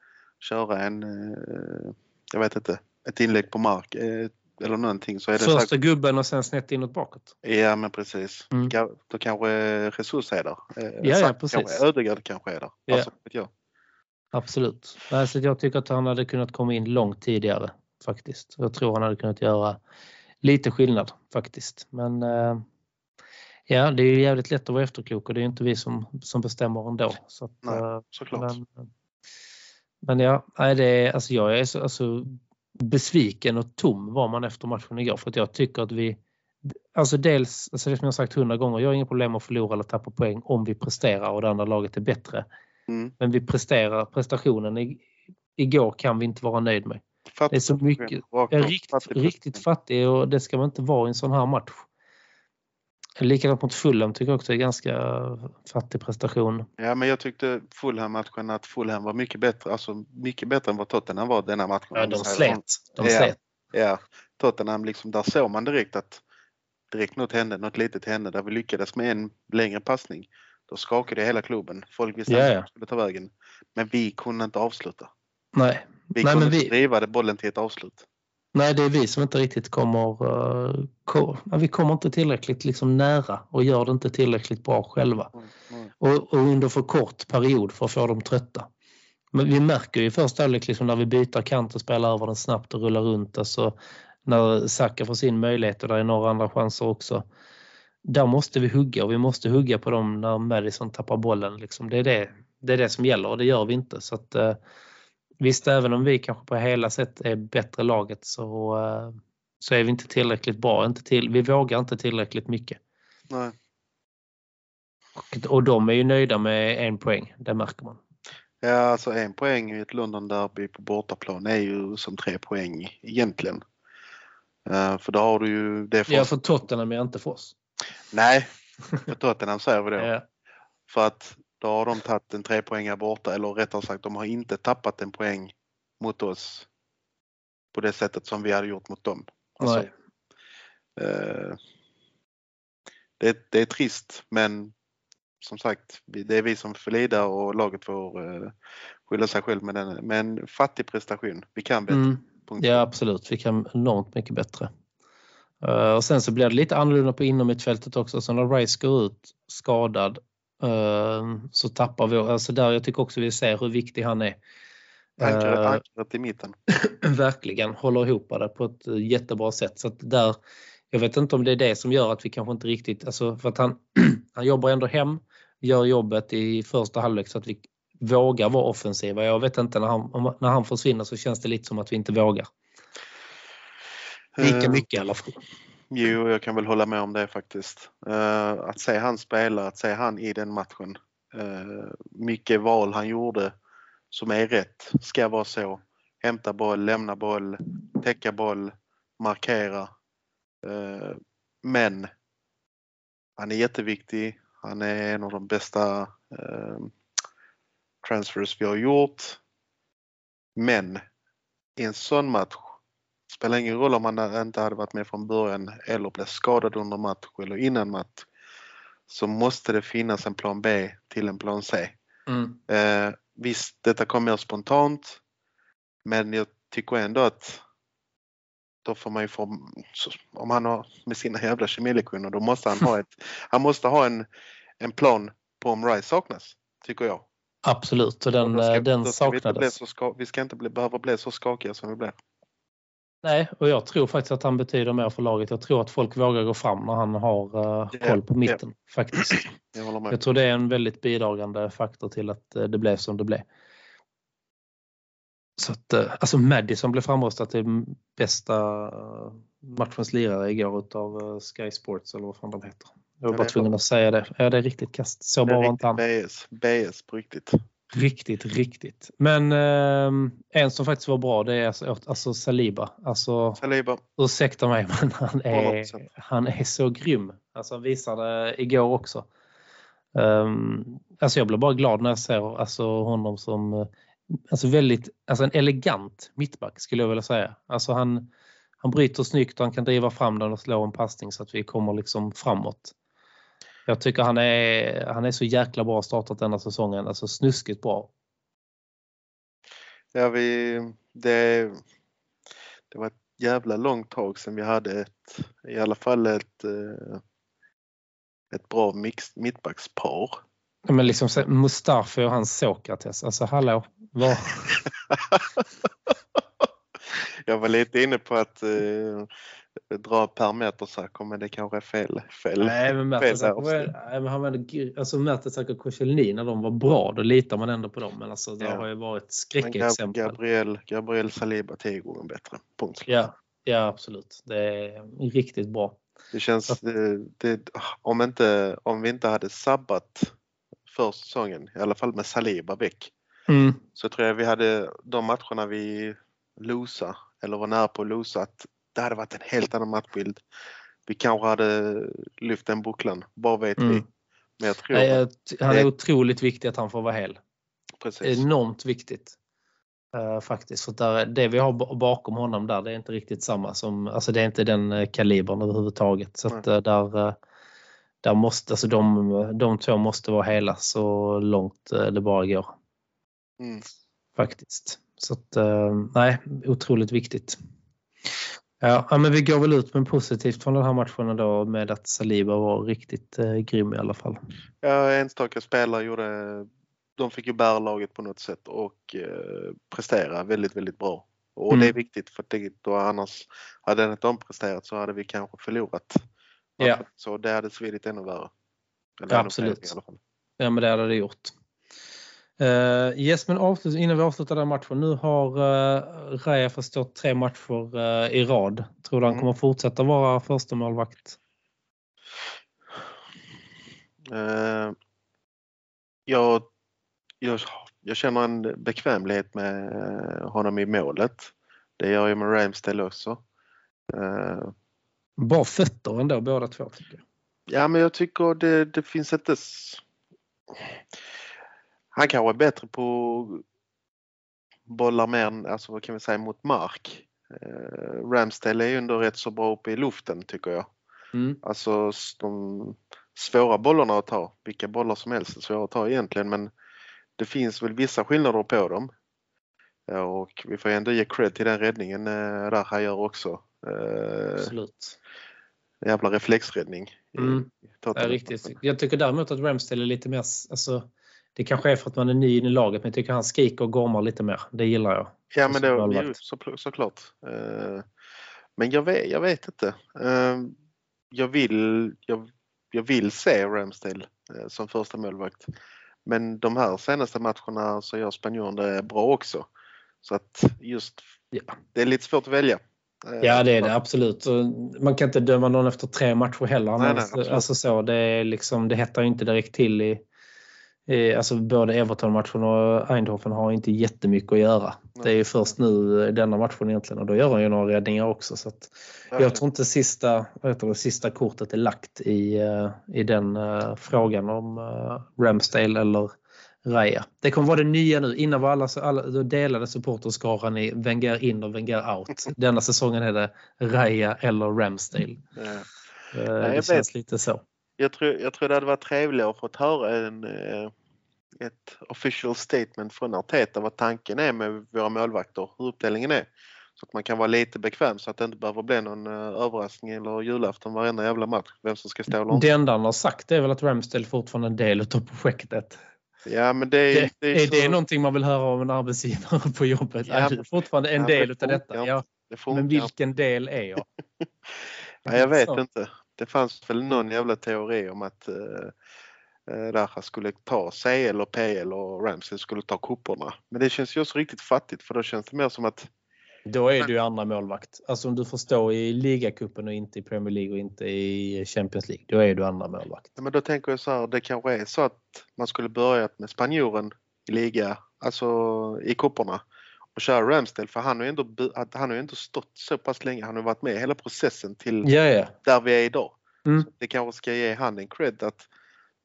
köra en, eh, jag vet inte, ett inlägg på mark eh, eller någonting så är det Första säkert, gubben och sen snett inåt bakåt. Ja men precis. Mm. Då kanske Jesus är där. Ja, Sack precis. Kanske, Ödegaard kanske är där. Ja. Alltså, jag. Absolut. Nej, så jag tycker att han hade kunnat komma in långt tidigare faktiskt. Jag tror han hade kunnat göra lite skillnad faktiskt. Men eh, ja, det är ju jävligt lätt att vara efterklok och det är inte vi som, som bestämmer ändå. Så att, Nej, eh, Såklart. men, men ja, det är, alltså jag är så, alltså, besviken och tom var man efter matchen igår för att jag tycker att vi Alltså dels, alltså det som jag sagt hundra gånger, jag har inga problem att förlora eller tappa poäng om vi presterar och det andra laget är bättre. Mm. Men vi presterar, prestationen i, igår kan vi inte vara nöjd med. Fattig Det är så mycket- är riktigt, Fattig riktigt fattig och det ska man inte vara i en sån här match. Likadant mot Fulham tycker jag också är ganska fattig prestation. Ja men jag tyckte Fulham-matchen att Fulham var mycket bättre, alltså mycket bättre än vad Tottenham var denna matchen. Ja, de slet. De Ja. slet. Ja, Tottenham liksom, där såg man direkt att direkt något hände, något litet hände där vi lyckades med en längre passning. Då skakade hela klubben. Folk visste inte ja. vart de skulle ta vägen. Men vi kunde inte avsluta. Nej. Vi Nej, kunde men inte vi- driva det bollen till ett avslut. Nej, det är vi som inte riktigt kommer... Uh, ko- vi kommer inte tillräckligt liksom nära och gör det inte tillräckligt bra själva. Mm. och, och under för kort period för att få dem trötta. Men vi märker ju i första halvlek liksom när vi byter kant och spelar över den snabbt och rullar runt. Alltså när Saka får sin möjlighet och där är några andra chanser också. Där måste vi hugga och vi måste hugga på dem när Madison tappar bollen. Liksom. Det, är det, det är det som gäller och det gör vi inte. Så att, eh, visst, även om vi kanske på hela sätt är bättre laget så, eh, så är vi inte tillräckligt bra. Inte till, vi vågar inte tillräckligt mycket. Nej. Och, och de är ju nöjda med en poäng, det märker man. Ja, alltså en poäng i ett London-derby på bortaplan är ju som tre poäng egentligen. Eh, för då har du ju det för Ja, för Tottenham är inte för oss. Nej, för Tottenham säger vi det. Ja. För att då har de tagit en tre poäng borta eller rättare sagt de har inte tappat en poäng mot oss på det sättet som vi hade gjort mot dem. Alltså, eh, det, det är trist men som sagt, det är vi som får lida och laget får uh, skylla sig själv med den. Men fattig prestation. Vi kan bättre. Mm. Ja absolut, vi kan enormt mycket bättre. Eh, och sen så blir det lite annorlunda på inomhutfältet också. Så när Rice går ut skadad eh, så tappar vi, alltså där jag tycker också vi ser hur viktig han är. Ankaret, Eh, ankaret i mitten. verkligen håller ihop det på ett eh, jättebra sätt. Så där, jag vet inte om det är det som gör att vi kanske inte riktigt, alltså för att han, han jobbar ändå hem, gör jobbet i första halvlek så att vi vågar vara offensiva. Jag vet inte, när han, när han försvinner så känns det lite som att vi inte vågar. Lika Eh, mycket i alla fall. Jo, jag kan väl hålla med om det faktiskt. Eh, att se han spela, att se han i den matchen. Uh, mycket val han gjorde som är rätt ska vara så. Hämta boll, lämna boll, täcka boll, markera. Eh, men han är jätteviktig. Han är en av de bästa transfers vi har gjort. Men i en sån match spelar ingen roll om han inte hade varit med från början eller blev skadad under match eller innan match. Så måste det finnas en plan B till en plan C. Mm. Eh, visst, detta kom mer spontant. Men jag tycker ändå att då får man ju få, om han har med sina jävla kemilektioner, då måste han ha ett, han måste ha en, en plan på om Rice saknas, tycker jag. Absolut, och Och den, då ska- eh, den vi, saknades. så ska, vi ska inte bli, behöva bli så skakiga som vi blev. Nej, och jag tror faktiskt att han betyder mer för laget. Jag tror att folk vågar gå fram när han har Ja, koll på mitten. Faktiskt. Jag. Jag tror det är en väldigt bidragande faktor till att eh, det blev som det blev. Så att, eh, alltså Madison blev framröstad till bästa matchens lirare igår utav Sky Sports eller vad fan de heter. Jag var bara det tvungen att säga det. Ja, det är riktigt kast. Så Det bra var inte han. BS, BS på riktigt. Riktigt, riktigt. Men eh, en som faktiskt var bra det är alltså, alltså Saliba. Alltså, Saliba, ursäkta mig men han är, han är så grym. Alltså, han visade igår också. Um, alltså jag blir bara glad när jag ser alltså, honom som eh, alltså väldigt, alltså en elegant mittback skulle jag vilja säga. Alltså han, han bryter snyggt och han kan driva fram den och slå en passning så att vi kommer liksom framåt. Jag tycker han är, han är så jäkla bra startat denna säsongen. Alltså snuskigt bra. ja, vi, det, det var ett jävla långt tag sedan vi hade ett, i alla fall ett, eh, ett bra mix, mittbackspar. Men liksom Mustafi och hans Sokrates. Alltså hallå. Vad, Jag var lite inne på att eh, dra per Mertesacker men det kanske är fel. fel. Nej, men Mertesacker han gr- alltså Mertesacker och Koscielny när de var bra, då litar man ändå på dem. Men alltså det Ja. har ju varit skräckexempel. Gabriel, Gabriel Saliba tio gånger bättre. Punkt. Ja, ja, absolut. Det är riktigt bra. Det känns, det, det, om, inte, om vi inte hade sabbat för säsongen, i alla fall med Saliba väck, Mm. så tror jag vi hade de matcherna vi losa eller var nära på att losa, att det hade varit en helt annan matchbild. Vi kanske hade lyft den bucklan, vad vet vi. Mm. Men jag tror Nej, Han är det- otroligt viktig att han får vara hel. precis. Enormt viktigt. eh, faktiskt. För där, det vi har ba- bakom honom där det är inte riktigt samma som, alltså det är inte den uh, kalibern överhuvudtaget. Så att, eh, där, eh, där måste, alltså de, de två måste vara hela så långt eh, det bara går. Mm. Faktiskt. Så att, eh, nej, otroligt viktigt. Ja, men vi går väl ut med positivt från den här matchen då med att Saliba var riktigt eh, grym i alla fall. Ja, enstaka spelare gjorde, de fick ju bära laget på något sätt och eh, prestera väldigt, väldigt bra. Och Mm. det är viktigt för det, då annars hade den inte de presterat så hade vi kanske förlorat. Ja. Så det hade svidit ännu värre. Eller Ja, absolut. fler i alla fall. Ja, men det hade det gjort. Uh, yes, men avslut, innan vi avslutar den matchen. Nu har uh, Raja förstått tre matcher eh, i rad. Tror du han Mm. kommer fortsätta vara första målvakt? Eh, jag, jag, jag känner en bekvämlighet med honom i målet. Det gör jag med Ramsdale också. Eh, Bra fötter ändå båda två tycker jag. Ja, men jag tycker det, det finns inte... Han kanske är bättre på bollar mer, alltså vad kan vi säga, mot mark. Eh, Ramsdale är ju ändå rätt så bra uppe i luften tycker jag. Mm. Alltså de svåra bollarna att ta. Vilka bollar som helst är svåra att ta egentligen men det finns väl vissa skillnader på dem. Och vi får ändå ge cred till den räddningen eh, där han gör också. Eh, Absolut. jävla reflexräddning. Mm. i Ja, riktigt. Jag tycker däremot att Ramsdale är lite mer, alltså, det kanske är för att man är ny i laget men jag tycker han skriker och gormar lite mer. Det gillar jag. Ja men det målvakt. så, såklart. Eh, Men jag vet, jag vet inte. Eh, Jag vill, jag, jag vill se Ramsdale eh, som första målvakt. Men de här senaste matcherna så gör spanjoren det bra också. Så att just Ja. det är lite svårt att välja. Ja det är det absolut. Man kan inte döma någon efter tre matcher heller. Nej, nej, alltså så, det, är liksom, det hettar ju inte direkt till i, i alltså både Everton-matchen och Eindhoven har inte jättemycket att göra. Det är först nu eh, denna matchen egentligen och då gör han ju några räddningar också. Så jag tror inte sista, det, sista kortet är lagt i, eh, i den eh, frågan om uh, Ramsdale eller Raya. Det kommer vara det nya nu. Innan var alla, alla då delade supporterskaran i Wenger in och Wenger out. Denna säsongen är det Raya eller Ramsdale. Ja. Eh, jag det vet. känns lite så. Jag tror, jag tror det hade varit trevligare att få höra en, eh, ett official statement från Arteta vad tanken är med våra målvakter, hur uppdelningen är. Så att man kan vara lite bekväm så att det inte behöver bli någon eh, överraskning eller julafton varenda jävla match vem som ska stå inte. Det enda han har sagt är väl att Ramsdale fortfarande är en del av projektet. Ja men det, är- Det, det är, är så, det någonting man vill höra av en arbetsgivare på jobbet? Ja, är du fortfarande en ja, del det utav detta? Ja, det men vilken del är jag? Ja, jag vet Så. inte. Det fanns väl någon jävla teori om att uh, Raja skulle ta CL och PL och Ramsey skulle ta kupporna. Men det känns ju också riktigt fattigt för då känns det mer som att Då är du ju andra målvakt. Alltså om du får stå i ligacupen och inte i Premier League och inte i Champions League. Då är du andra målvakt. Men då tänker jag så här, det kanske är så att man skulle börjat med spanjoren i liga, alltså i kupporna och köra Ramsdale för han har ju ändå, han har ändå stått så pass länge, han har varit med i hela processen till Ja, ja. där vi är idag. Mm. Så det kanske ska ge han en cred att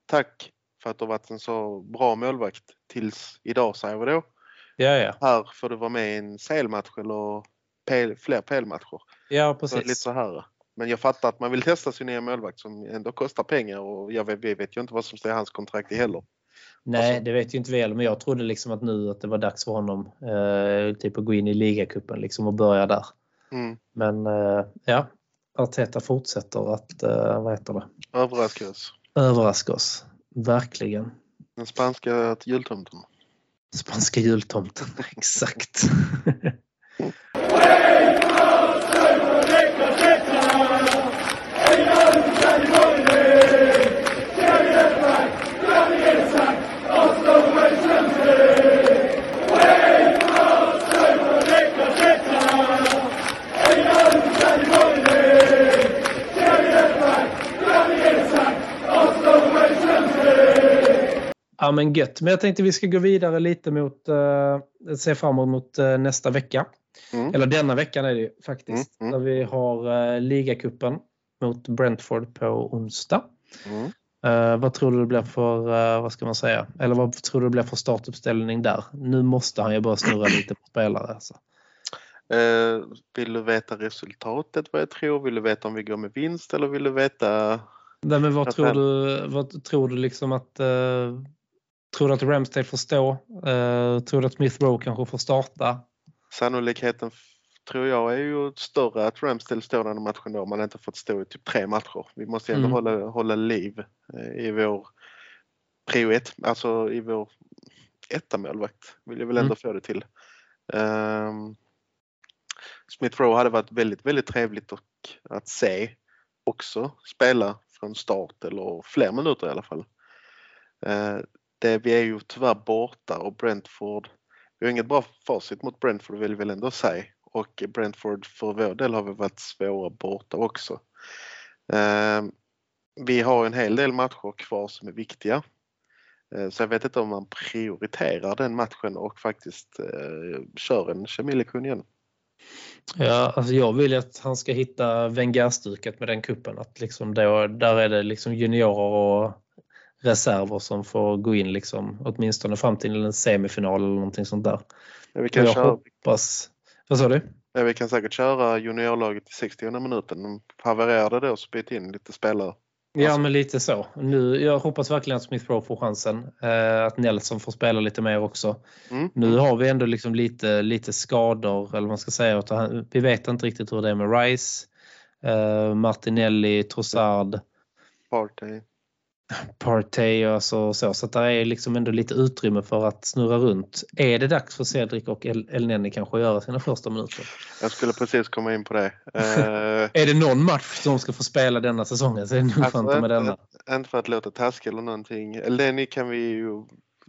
tack för att du har varit en så bra målvakt tills idag säger vi då. Ja, ja. Här får du vara med i en CL-match eller PL, fler PL-matcher. Ja, Så lite precis. så här. Men jag fattar att man vill testa sin nya målvakt som ändå kostar pengar och jag vet, vi vet ju inte vad som står i hans kontrakt i heller. Nej, det vet ju inte heller. Men jag trodde liksom att nu att det var dags för honom eh, typ att gå in i ligacupen liksom och börja där. Mm. Men eh, ja, Arteta fortsätter att eh, vad heter det? Överraska oss. överraska oss. Verkligen. Den spanska jultomten. Spanska jultomten, exakt. Ja men gött. Men jag tänkte vi ska gå vidare lite mot, uh, se fram emot uh, nästa vecka. Mm. Eller denna veckan är det ju faktiskt. Mm, mm. Där vi har uh, ligacupen mot Brentford på onsdag. Mm. Eh, vad tror du det blir för, eh, vad ska man säga, eller vad tror du det blir för startuppställning där? Nu måste han ju börja snurra lite på spelare. Alltså. Eh, vill du veta resultatet vad jag tror? Vill du veta om vi går med vinst eller vill du veta? Nej, men vad tror du, vad tror du liksom att, eh, tror du att Ramsdale får stå? Eh, tror du att Smith Rowe kanske får starta? Sannolikheten tror jag är ju större att Ramsdale står den matchen då. Man har inte fått stå i typ tre matcher. Vi måste ändå Mm. hålla, hålla liv eh, i vår prio ett, alltså i vår etta målvakt. Vill jag väl ändå Mm. få det till. Um, Smith Rowe hade varit väldigt, väldigt trevligt och att se också spela från start eller fler minuter i alla fall. Det, Eh, vi är ju tyvärr borta och Brentford vi har inget bra facit mot Brentford vill vi väl ändå säga. Och Brentford för vår del har vi varit svåra borta också. Eh, vi har en hel del matcher kvar som är viktiga. Eh, så jag vet inte om man prioriterar den matchen och faktiskt eh, kör en kemilektion igen. Ja, alltså jag vill att han ska hitta Wenger-stuket med den kuppen. Att liksom då, där är det liksom juniorer och reserver som får gå in liksom, åtminstone fram till en semifinal eller någonting sånt där. Men vi, kan jag köra, hoppas... Vad sa du? ja, vi kan säkert köra juniorlaget i 60 minuten. Havererar det då så byt in lite spelare. Ja, Alltså- men lite så. Nu, jag hoppas verkligen att Smith Rowe får chansen. Eh, att Nelson får spela lite mer också. Mm. Nu har vi ändå liksom lite, lite skador, eller vad man ska säga. Vi vet inte riktigt hur det är med Rice, eh, Martinelli, Trossard, Partey. Partey och så. Så, så det är liksom ändå lite utrymme för att snurra runt. Är det dags för Cedric och El Elneny kanske att göra sina första minuter? Jag skulle precis komma in på det. Eh, Är det någon match som ska få spela denna säsongen så är det nog Alltså, inte med denna. Inte för att låta taskig eller någonting. Lenny kan vi ju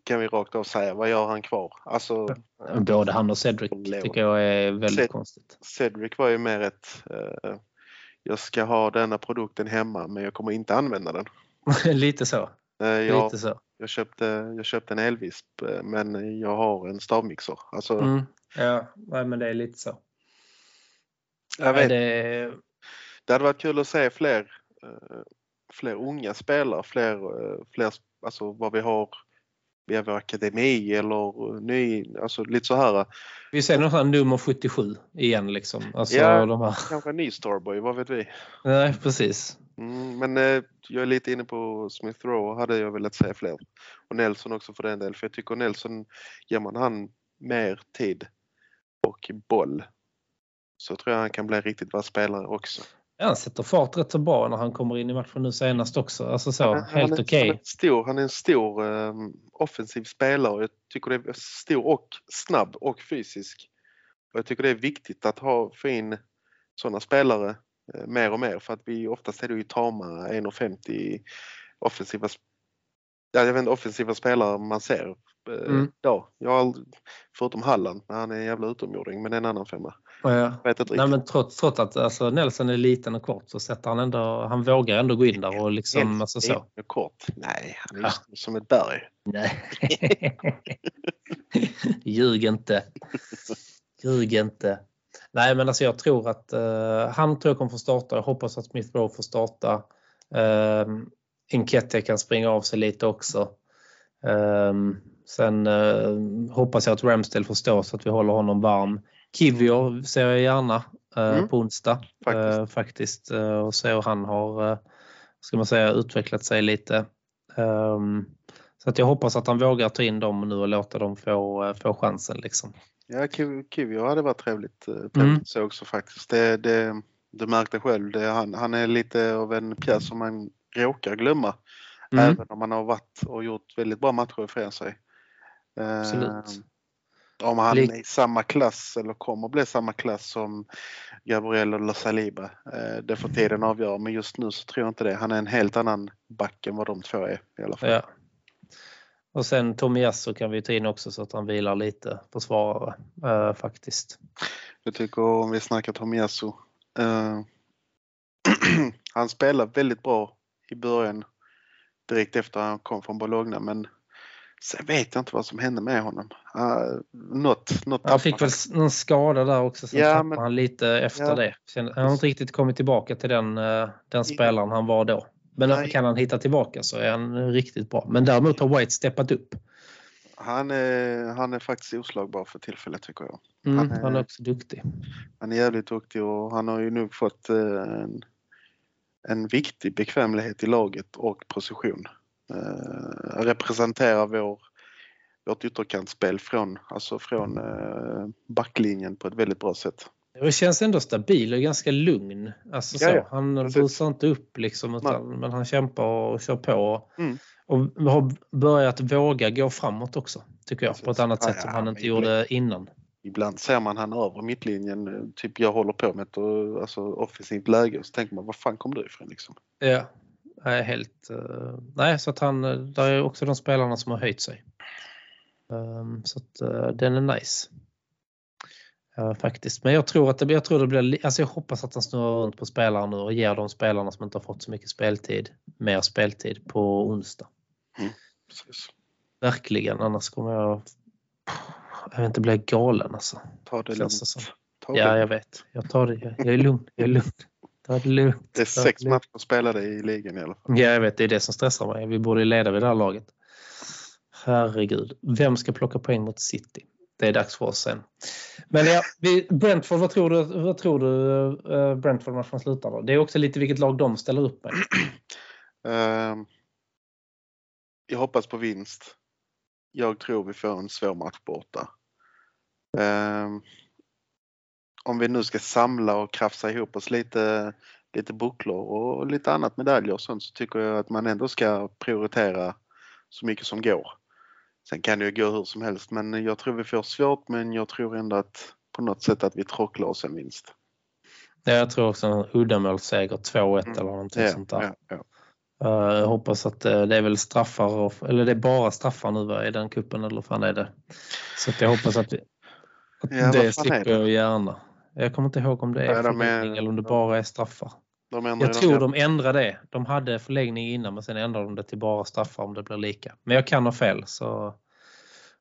kan vi rakt av säga. Vad gör han kvar? Alltså Både han och Cedric tycker jag är väldigt Ced- konstigt. Cedric var ju mer ett eh, jag ska ha denna produkten hemma men jag kommer inte använda den. lite så. Eh, jag, Lite så. jag, köpte, jag köpte en elvisp eh, men jag har en stavmixer. Alltså, Mm. Ja, nej, men det är lite så. jag vet, det, det hade varit kul att se fler, eh, fler unga spelare, fler, fler alltså vad vi har via vår akademi eller ny, alltså lite så här. vi ser någon nummer 77 igen liksom. Alltså, Ja. de här. Kanske en ny Starboy, vad vet vi? Nej, precis. Mm, men eh, jag är lite inne på Smith Rowe hade jag velat se fler. Och Nelson också för den del. För jag tycker Nelson, ger man han mer tid och boll så tror jag han kan bli en riktigt bra spelare också. Ja, han sätter fart rätt så bra när han kommer in i matchen nu senast också. Alltså så, Han helt okej. Stor, han är en stor eh, offensiv spelare och jag tycker det är stor och snabb och fysisk. Och jag tycker det är viktigt att ha, få in sådana spelare mer och mer för att vi oftast är det ju tama 1,50 offensiva Ja, jag vet inte, offensiva spelare man ser eh, Mm. då. Jag har aldrig, förutom Halland, men han är en jävla utomjording, men är en annan femma. Ja. Vet inte Nej, men trots, trots att alltså, Nelson är liten och kort så sätter han ändå, han vågar ändå gå in där och liksom, En- alltså så. en kort. Nej, han är Ja. just som ett berg. Nej. Ljug inte. Ljug inte. Nej men alltså jag tror att uh, han tror jag kommer få starta. Jag hoppas att Smith Rowe får starta. Um, Enketia kan springa av sig lite också. Ehm, sen eh, hoppas jag att Ramsdale får stå så att vi håller honom varm. Kivior ser jag gärna eh, Mm. på onsdag Faktiskt. eh, faktiskt eh, och se hur han har eh, ska man säga, utvecklat sig lite. Så att jag hoppas att han vågar ta in dem nu och låta dem få, eh, få chansen. Liksom. Ja, Kiv- Kivio hade varit trevligt, eh, trevligt Mm. så också faktiskt. Det, det, du märkte själv, det, han, han är lite av en pjäs som man råkar glömma. Mm. Även om han har varit och gjort väldigt bra matcher ifrån sig. Eh, Absolut. Om han är i samma klass eller kommer bli samma klass som Gabriel eller Saliba. Eh, det får tiden avgöra men just nu så tror jag inte det. Han är en helt annan back än vad de två är i alla fall. Ja. Och sen Tomiyasu kan vi ta in också så att han vilar lite försvarare eh, faktiskt. Jag tycker om vi snackar Tomiyasu. Eh, han spelar väldigt bra i början. Direkt efter han kom från Bologna men sen vet jag inte vad som hände med honom. Uh, något, något Han fick väl någon skada där också, sen Ja, men- han lite efter Ja. det. Sen, han har inte riktigt kommit tillbaka till den, eh, den spelaren han var då. Men Nej. kan han hitta tillbaka så är han riktigt bra. Men däremot har White steppat upp. Han är, han är faktiskt oslagbar för tillfället tycker jag. Mm, Han han, är- är... också duktig. Han är jävligt duktig och han har ju nu fått eh, en, en viktig bekvämlighet i laget och position. Eh, representerar vår, vårt ytterkantsspel från, alltså från eh, backlinjen på ett väldigt bra sätt. Det känns ändå stabil och ganska lugn. Alltså så. Han Precis. busar inte upp liksom, utan, men han kämpar och kör på. Mm. Och har börjat våga gå framåt också, tycker jag. På ett Precis. annat sätt ja, som han inte gjorde innan. Ibland ser man han över mittlinjen, typ jag håller på med ett alltså, offensivt läge och så tänker man vad fan kom du ifrån liksom? Ja, nej, helt... eh, nej, så att han... eh, Där är också de spelarna som har höjt sig. Ehm, så att eh, den är nice. Ja, faktiskt. Men jag tror att det, jag tror det blir... li- Alltså jag hoppas att han snurrar runt på spelare nu och ger de spelarna som inte har fått så mycket speltid mer speltid på onsdag. Precis. Verkligen, annars kommer jag... Jag vet inte, bli galen alltså. Ta det lugnt. Ta det Ja, jag vet. Jag tar det. Jag, jag är lugn. Jag är lugn. Ta det lugnt. Det är sex matcher spelade i ligan i alla fall. Ja, jag vet. Det är det som stressar mig. Vi borde ju leda vid det här laget. Herregud. Vem ska plocka poäng mot City? Det är dags för oss sen. Men ja, vi, Brentford, vad tror du, vad tror du eh, Brentford-matchen slutar då? Det är också lite vilket lag de ställer upp med. Ehm, jag hoppas på vinst. Jag tror vi får en svår match borta. Ehm, om vi nu ska samla och krafsa ihop oss lite, lite bucklor och lite annat medaljer och sånt så tycker jag att man ändå ska prioritera så mycket som går. Sen kan det ju gå hur som helst men jag tror vi får svårt men jag tror ändå att på något sätt att vi trocklar oss en vinst. Ja, jag tror också en uddamålsseger 2-1 Mm. eller någonting Ja, sånt där. ja, ja. Jag hoppas att eh, det är väl straffar, och, eller det är bara straffar nu va, i den kuppen eller vad fan är det? Så att jag hoppas att, vi, att Ja, det slipper jag gärna. Jag kommer inte ihåg om det är är- förlängning eller om det bara är straffar. De Jag tror de- de ändrar det. De hade förlängning innan men sen ändrar de det till bara straffar om det blir lika. Men jag kan ha fel så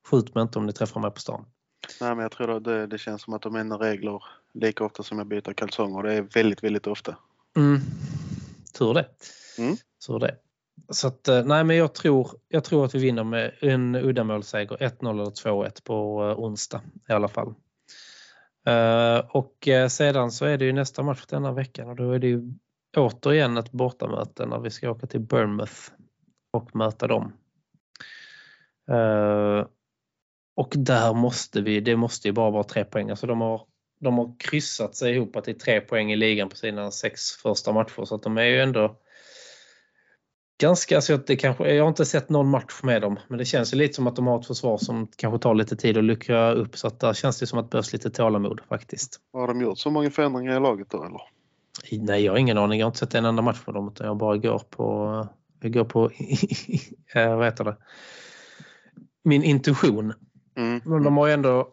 skjut mig inte om ni träffar mig på stan. Nej, men jag tror att det, det känns som att de ändrar regler lika ofta som jag byter kalsonger. Det är väldigt, väldigt ofta. Mm. Tur det. Mm. Tur det. Så att, eh, nej men jag tror, jag tror att vi vinner med en uddamålsseger 1-0 eller 2-1 på eh, onsdag i alla fall. Eh, och eh, sedan så är det ju nästa match denna veckan och då är det ju återigen ett bortamöte när vi ska åka till Bournemouth och möta dem. Eh, och där måste vi, det måste ju bara vara tre poäng. Alltså de har, de har kryssat sig ihop till tre poäng i ligan på sina sex första matcher så att de är ju ändå ganska, alltså det kanske, jag har inte sett någon match med dem men det känns ju lite som att de har ett försvar som kanske tar lite tid att luckra upp så att där känns det som att det behövs lite tålamod faktiskt. Har de gjort så många förändringar i laget då eller? Nej, jag har ingen aning. Jag har inte sett en enda match med dem utan jag bara går på, jag går på eh, vad heter det? min intuition. Mm. Men de har ju ändå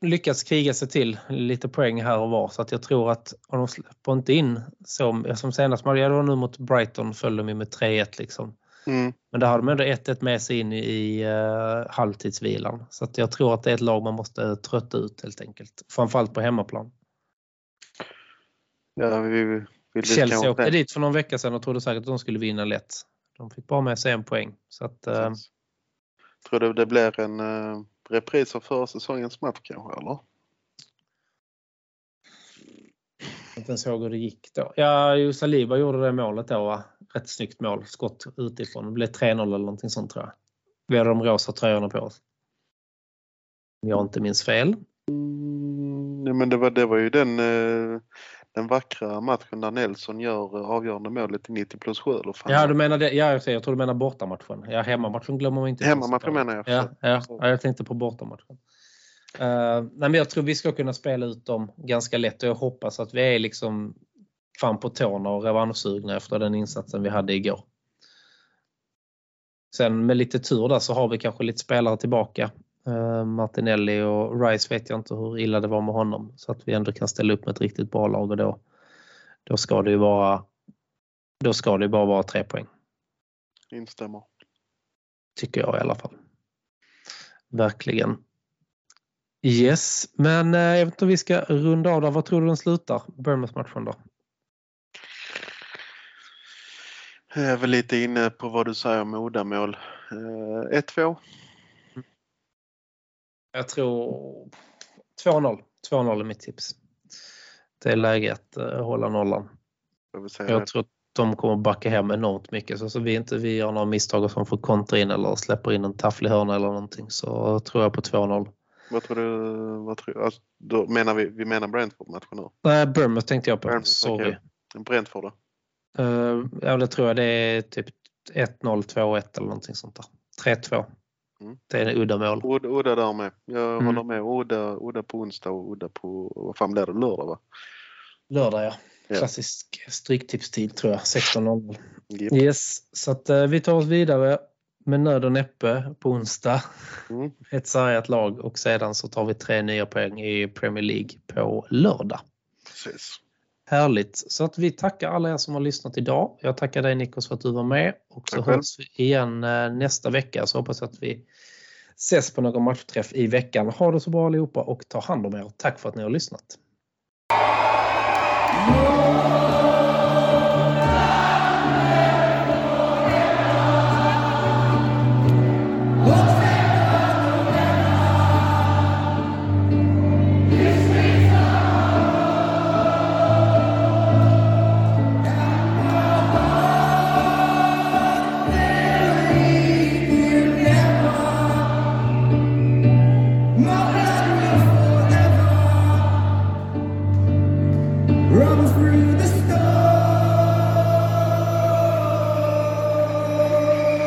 lyckats kriga sig till lite poäng här och var så att jag tror att om de släpper inte in som, som senast, ja, det var nu mot Brighton föll de ju med 3-1 liksom. Mm. Men där hade de ändå 1-1 med sig in i, uh, halvtidsvilan. Så att jag tror att det är ett lag man måste trötta ut helt enkelt. Framförallt på hemmaplan. Ja, vi vill Chelsea åkte dit för någon vecka sedan och trodde säkert att de skulle vinna lätt. De fick bara med sig en poäng. Så att, Precis. Tror du det blir en uh, repris av förra säsongens match kanske eller? inte ens ihåg hur det gick då. Ja, ju Saliba gjorde det målet då. va? Rätt snyggt mål. Skott utifrån. Det blev 3-0 eller någonting sånt tror jag. Vi hade de rosa tröjorna på oss. Om jag inte minns fel. Mm, men det var, det var ju den, eh, den vackra matchen där Nelson gör eh, avgörande målet i 90 plus 7 eller fan. Ja, du menar det. Ja, jag, säger, jag tror du menar bortamatchen. Ja, hemmamatchen glömmer man inte. Hemmamatchen menar jag. Ja, ja, ja, jag tänkte på bortamatchen. Uh, nej, men jag tror vi ska kunna spela ut dem ganska lätt och jag hoppas att vi är liksom fan på tårna och revanschsugna efter den insatsen vi hade igår. Sen med lite tur där så har vi kanske lite spelare tillbaka. Uh, Martinelli och Rice vet jag inte hur illa det var med honom så att vi ändå kan ställa upp med ett riktigt bra lag och då, då ska det ju vara då ska det bara vara tre poäng. Instämmer. Tycker jag i alla fall. Verkligen. Yes, men eh, jag vet inte om vi ska runda av där. Vad tror du den slutar? Bournemouth-matchen då? Jag är väl lite inne på vad du säger om uddamål. Eh, 1-2. Jag tror 2-0. 2-0 är mitt tips. Det är läge att uh, hålla nollan. Jag Jag tror att de kommer backa hem enormt mycket. Så, så vi inte vi gör några misstag som får kontra in eller släpper in en tafflig hörna eller någonting så tror jag på 2-0. Vad tror du? Vad tror, alltså, då menar vi, vi menar Brentford-matchen nu? Nej, Bournemouth tänkte jag på. Bournemouth, Sorry. okej. Brentford då? Uh, ja, det tror jag det är typ 1-0, 2-1 eller någonting sånt där. 3-2. Mm. Det är en udda mål. Udda, udda där med. Jag Mm. håller med. Udda, udda på onsdag och udda på, vad fan blir det, lördag va? Lördag ja. Ja. Klassisk stryktipstid tror jag. 16.00. Japp. Yes, så att uh, vi tar oss vidare med nöd och näppe på onsdag. Mm. Ett sargat lag och sedan så tar vi tre nya poäng i Premier League på lördag. Precis. Härligt. Så att vi tackar alla er som har lyssnat idag. Jag tackar dig Nikos för att du var med och så hörs vi igen eh, nästa vecka. Så hoppas jag att vi ses på någon matchträff i veckan. Ha det så bra allihopa och ta hand om er. Tack för att ni har lyssnat.